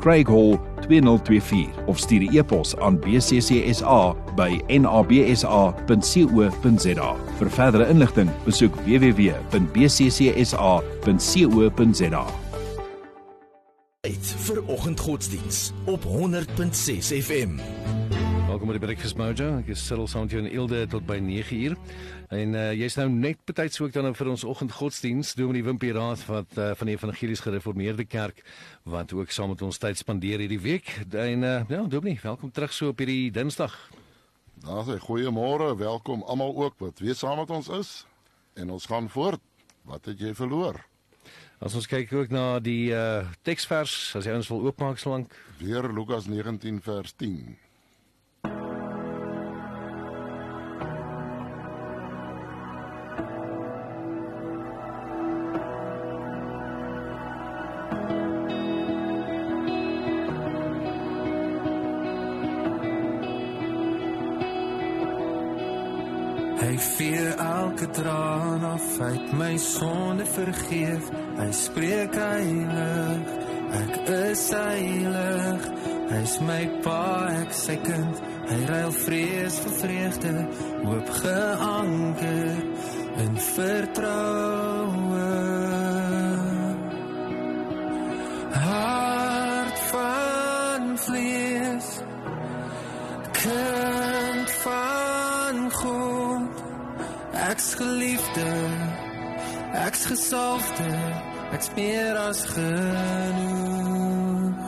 Craig Hall 2024 of stuur 'n e-pos aan bccsa by nabsa.co.za. Vir verdere inligting, besoek www.bccsa.co.za. Uit vir oggendgodsdiens op 100.6 FM. Welkom by die Breakfast Mojo. Ek is Cyril Santie en Ilde tot by 9uur. En uh, jy's nou net betyds ook dan vir ons oggendgodsdiens Dominee Wimpie Raad wat uh, van die Evangelies Gereformeerde Kerk wat ook saam met ons tyd spandeer hierdie week. En uh, ja, Dominee, welkom terug so op hierdie Dinsdag. Daar sê goeiemôre, welkom almal ook wat weer saam met ons is. En ons gaan voort. Wat het jy verloor? As ons kyk ook na die uh, teksvers, as jy ons wil oopmaak slank. Weer Lukas 19 vers 10. Hy vee elke traan af, hy het my sonde vergeef. Hy spreek heilig, ek is heilig. Hy's my pa, ek sy kind. Hy ruil vrees vir vreugde, hoop geanker in vertroue. Hart van vlees, Ek's geliefde, ek's gesalfde, ek's meer as genoeg.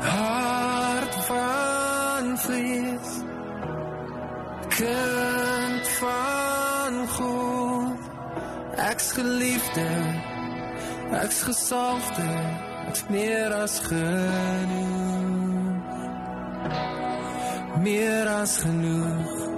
Hart van vlees, kind van God. Ek's geliefde, ek's gesalfde, ek's meer as genoeg. Meer as genoeg.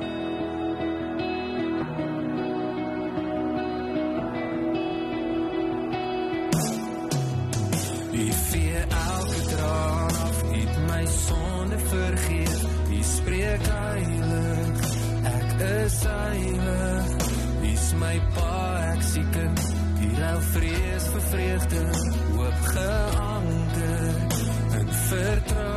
Spreek heilig, ek is heilig. Is my pa, ek sien kind. U ruil vrees vir vreugde, hoop geanker in vertroue.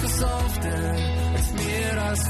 Gesalfde, ek's meer as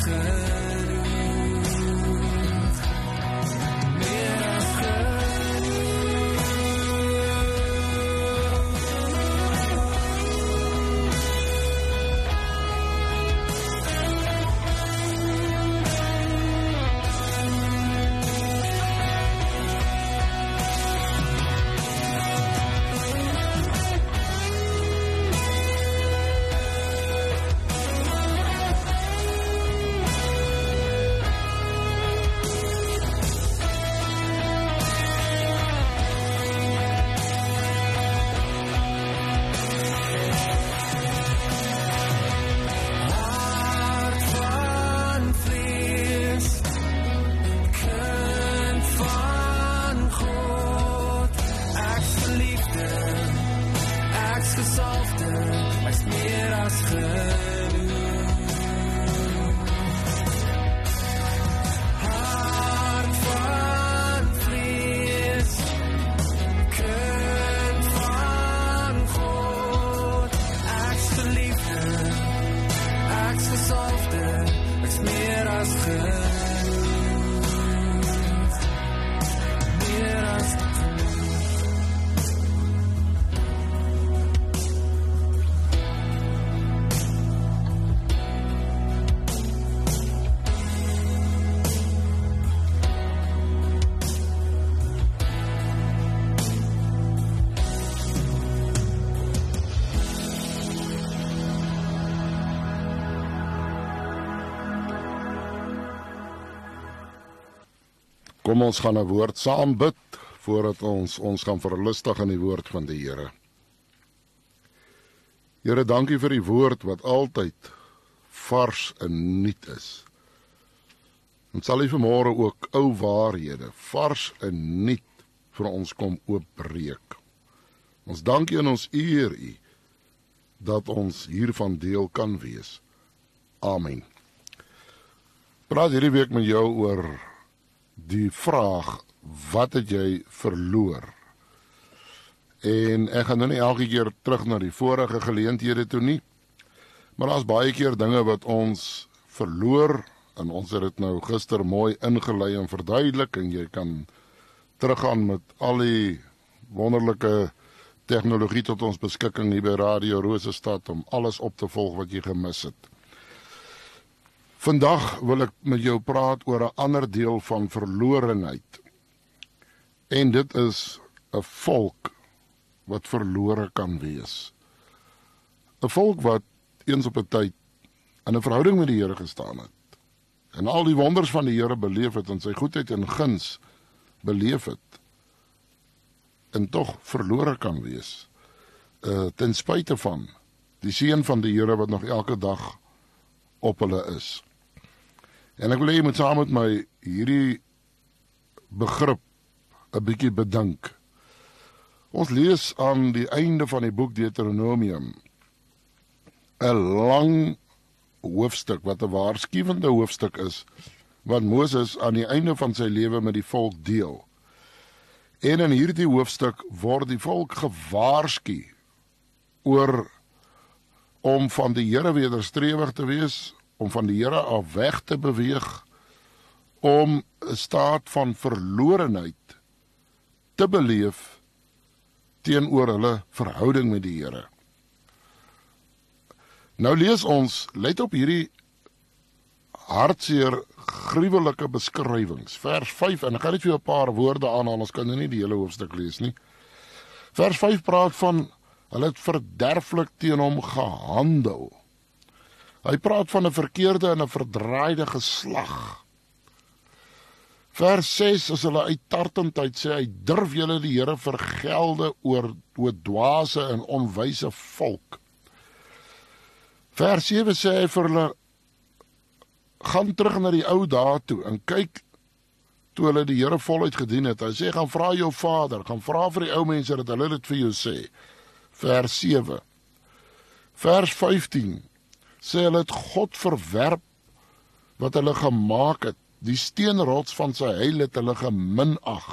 Kom ons gaan 'n woord saam bid voordat ons ons gaan verlustig in die woord van die Here. Here, dankie vir die woord wat altyd vars en nuut is. Ons sal U vanmôre ook ou waarhede, vars en nuut vir ons kom oopbreek. Ons dank U en ons eer U dat ons hiervan deel kan wees. Amen. Praat hierdie week met jou oor die vraag wat het jy verloor? En ek gaan nou nie elke keer terug na die vorige geleenthede toe nie. Maar daar's baie keer dinge wat ons verloor en ons het dit nou gister mooi ingelei en verduidelik en jy kan teruggaan met al die wonderlike tegnologie tot ons beskikking hier by Radio Rosestad om alles op te volg wat jy gemis het. Vandag wil ek met jou praat oor 'n ander deel van verlorenheid. En dit is 'n volk wat verlore kan wees. 'n Volk wat eens op 'n tyd in 'n verhouding met die Here gestaan het en al die wonders van die Here beleef het en sy goedheid en guns beleef het en tog verlore kan wees. Uh ten spyte van die seën van die Here wat nog elke dag op hulle is. En ek wil hê jy moet saam met my hierdie begrip 'n bietjie bedink. Ons lees aan die einde van die boek Deuteronomium 'n lang hoofstuk wat 'n waarskuwende hoofstuk is wat Moses aan die einde van sy lewe met die volk deel. En in hierdie hoofstuk word die volk gewaarsku oor om van die Here wederstrewig te wees, om van die Here af weg te beweeg, om 'n staat van verlorenheid te beleef teenoor hulle verhouding met die Here. Nou lees ons, let op hierdie hartseer gruwelike beskrywings. Vers 5 en ek gaan net vir jou 'n paar woorde aanhaal. Ons kan nou nie die hele hoofstuk lees nie. Vers 5 praat van hulle het verderflik teen hom gehandel. Hy praat van 'n verkeerde en 'n verdraaide geslag. Vers 6 as hulle uittartendheid sê hy durf julle die Here vergelde oor oor dwaase en onwyse volk. Vers 7 sê hy vir hulle gaan terug na die ou dae toe en kyk toe hulle die Here voluit gedien het. Hy sê gaan vra jou vader, gaan vra vir die ou mense dat hulle dit vir jou sê. Vers 7. Vers 15 sê hulle het God verwerp wat hulle gemaak het. Die steenrots van sy heil het hulle geminag.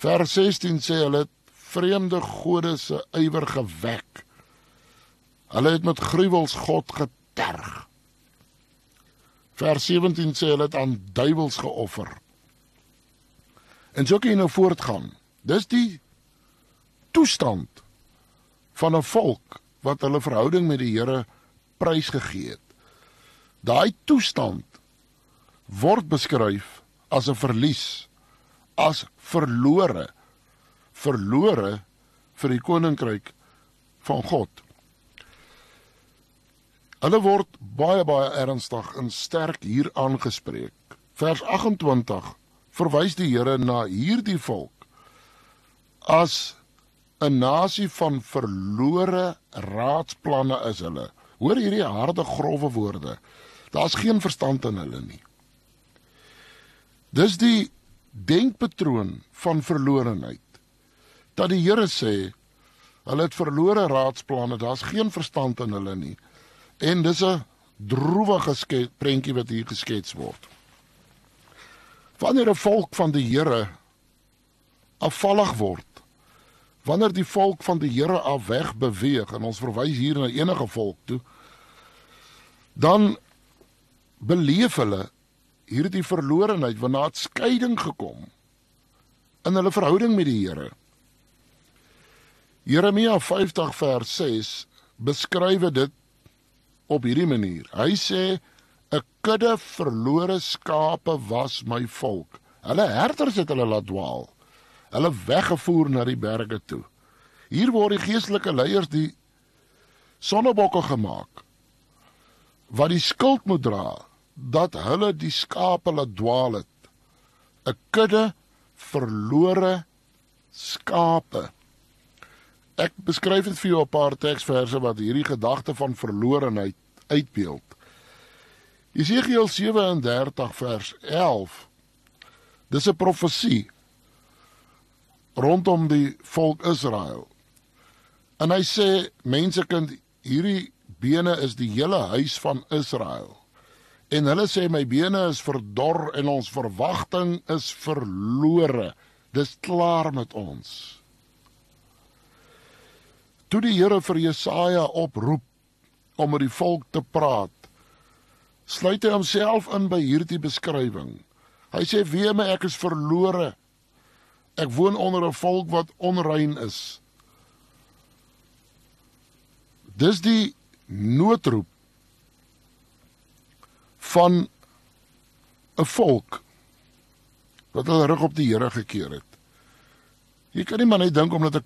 Vers 16 sê hulle het vreemde gode se ywer gewek. Hulle het met gruwels God geterg. Vers 17 sê hulle het aan duiwels geoffer. En so kan jy nou voortgaan. Dis die toestand van 'n volk wat hulle verhouding met die Here prysgegee het. Daai toestand word beskryf as 'n verlies, as verlore, verlore vir die koninkryk van God. Hulle word baie baie ernstig en sterk hier aangespreek. Vers 28 verwys die Here na hierdie volk as 'n nasie van verlore raadsplanne is hulle. Hoor hierdie harde grouwe woorde. Daar's geen verstand in hulle nie. Dis die denkpatroon van verlorenheid. Dat die Here sê hulle het verlore raadsplanne, daar's geen verstand in hulle nie. En dis 'n droewige prentjie wat hier geskets word. Wanneer 'n volk van die Here afvallig word, wanneer die volk van die Here af weg beweeg en ons verwys hier na enige volk toe, dan beleef hulle hierdie verlorenheid wanneer daar skeiding gekom in hulle verhouding met die Here. Jeremia 50 vers 6 beskryf dit op hierdie manier. Hy sê 'n kudde verlore skape was my volk. Hulle herders het hulle laat dwaal. Hulle weggevoer na die berge toe. Hier word die geestelike leiers die sonnebokke gemaak wat die skuld moet dra dat hulle die skape laat dwaal het. 'n kudde verlore skape. Ek beskryf dit vir jou 'n paar teksverse wat hierdie gedagte van verlorenheid uitbeeld. Jesegiel 37 vers 11. Dis 'n profesie rondom die volk Israel. En hy sê mense kind hierdie bene is die hele huis van Israel. En hulle sê my bene is verdor en ons verwagting is verlore. Dis klaar met ons. Toe die Here vir Jesaja oproep om met die volk te praat, sluit hy homself in by hierdie beskrywing. Hy sê: "Wee my, ek is verlore. Ek woon onder 'n volk wat onrein is." Dis die noodroep van 'n volk wat hulle rug op die Here gekeer het. Jy kan nie maar net dink omdat ek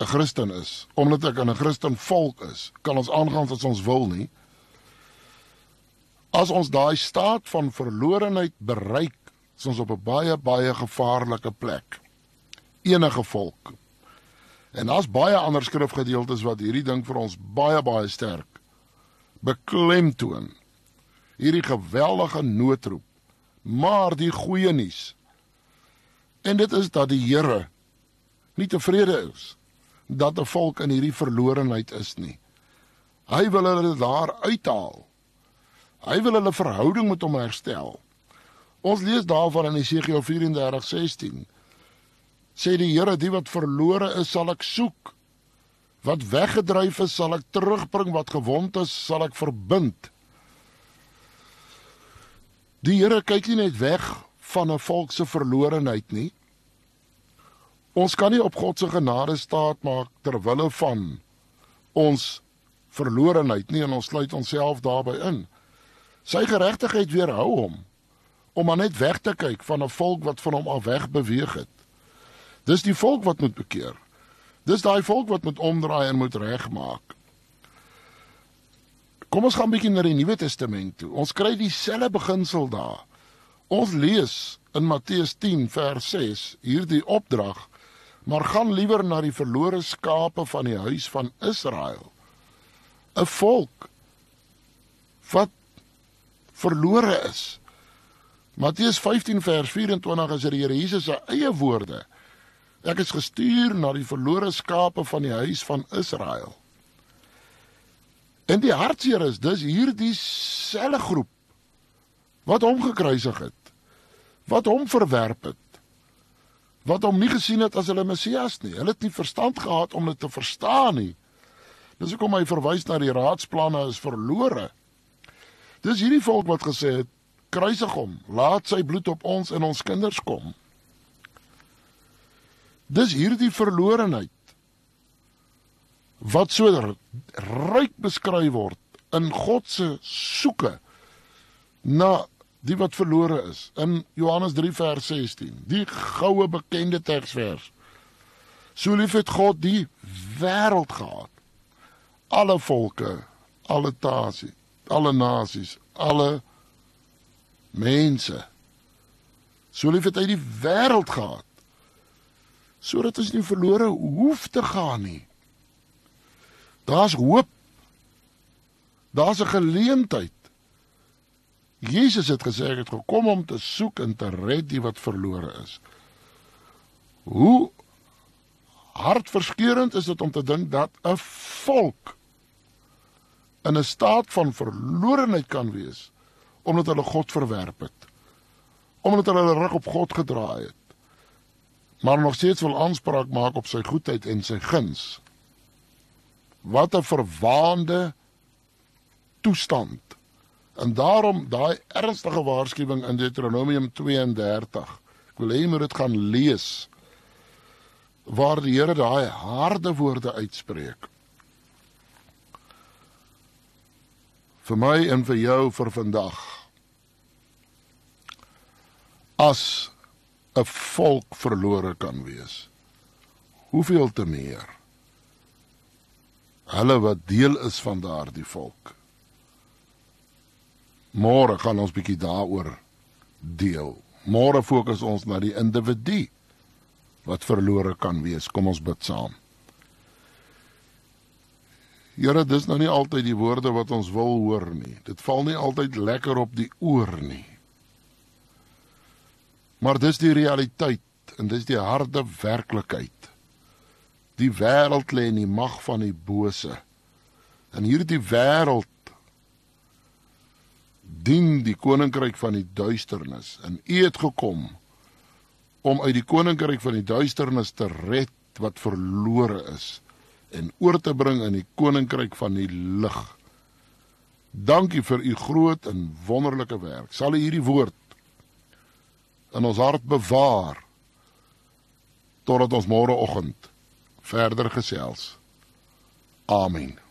'n Christen is, omdat ek 'n Christen volk is, kan ons aangaan as ons wil nie. As ons daai staat van verlorenheid bereik, is ons op 'n baie baie gevaarlike plek. Enige volk. En daar's baie ander skrifgedeeltes wat hierdie ding vir ons baie baie sterk beklemtoon. Hierdie geweldige noodroep. Maar die goeie nuus en dit is dat die Here nie tevrede is dat 'n volk in hierdie verlorenheid is nie. Hy wil hulle daar uithaal. Hy wil hulle verhouding met hom herstel. Ons lees daarvan in Jesegiel 34:16. Sê die Here, die wat verlore is, sal ek soek. Wat weggedryf is, sal ek terugbring, wat gewond is, sal ek verbind. Die Here kyk nie net weg van 'n volk se verlorenheid nie. Ons kan nie op God se genade staat maak ter wille van ons verlorenheid nie en ons sluit onsself daarbey in. Sy geregtigheid weerhou hom om maar net weg te kyk van 'n volk wat van hom af weg beweeg het. Dis die volk wat moet bekeer. Dis daai volk wat moet omdraai en moet regmaak. Kom ons gaan bietjie na die Nuwe Testament toe. Ons kry dieselfde beginsel daar. Ons lees in Matteus 10 vers 6 hierdie opdrag: "Maar gaan liewer na die verlore skape van die huis van Israel." 'n Volk wat verlore is. Matteus 15 vers 24 is die Here Jesus se eie woorde. Ek is gestuur na die verlore skape van die huis van Israel. En die hartseer is dis hierdie selfe groep wat hom gekruisig het. Wat hom verwerp het. Wat hom nie gesien het as hulle Messias nie. Hulle het nie verstand gehad om dit te verstaan nie. Dis hoekom hy verwys na die raadsplanne is verlore. Dis hierdie volk wat gesê het kruisig hom, laat sy bloed op ons en ons kinders kom. Dis hierdie verlorenheid wat so ryk beskryf word in God se soeke na die wat verlore is. In Johannes 3 vers 16 die goue bekende teksvers. So lief het God die wêreld gehad. Alle volke alle tasies alle nasies, alle mense. So lief het hy die wêreld gehad. Sodat ons nie verlore hoef te gaan nie. Daar's hoop. Daar's 'n geleentheid. Jesus het gesê hy het gekom om te soek en te red die wat verlore is. Hoe hartverskeurende is dit om te dink dat 'n volk in 'n staat van verlorenheid kan wees omdat hulle God verwerp het. Omdat hulle hulle rug op God gedraai het. Maar nog steeds wil aanspraak maak op sy goedheid en sy guns. Wat 'n verwaande toestand. En daarom daai ernstige waarskuwing in Deuteronomium 32. Ek wil hê jy moet dit gaan lees waar die Here daai harde woorde uitspreek. Vir my en vir jou vir vandag. As 'n volk verlore kan wees, hoeveel te meer hulle wat deel is van daardie volk. Môre gaan ons bietjie daaroor deel. Môre fokus ons na die individu wat verlore kan wees. Kom ons bid saam. Here, dis nou nie altyd die woorde wat ons wil hoor nie. Dit val nie altyd lekker op die oor nie. Maar dis die realiteit en dis die harde werklikheid. Die wêreld lê in die mag van die bose. En hierdie wêreld dien die koninkryk van die duisternis. En U het gekom om uit die koninkryk van die duisternis te red wat verlore is en oor te bring in die koninkryk van die lig. Dankie vir u groot en wonderlike werk. Sal u hierdie woord in ons hart bewaar totdat ons môre oggend verder gesels. Amen.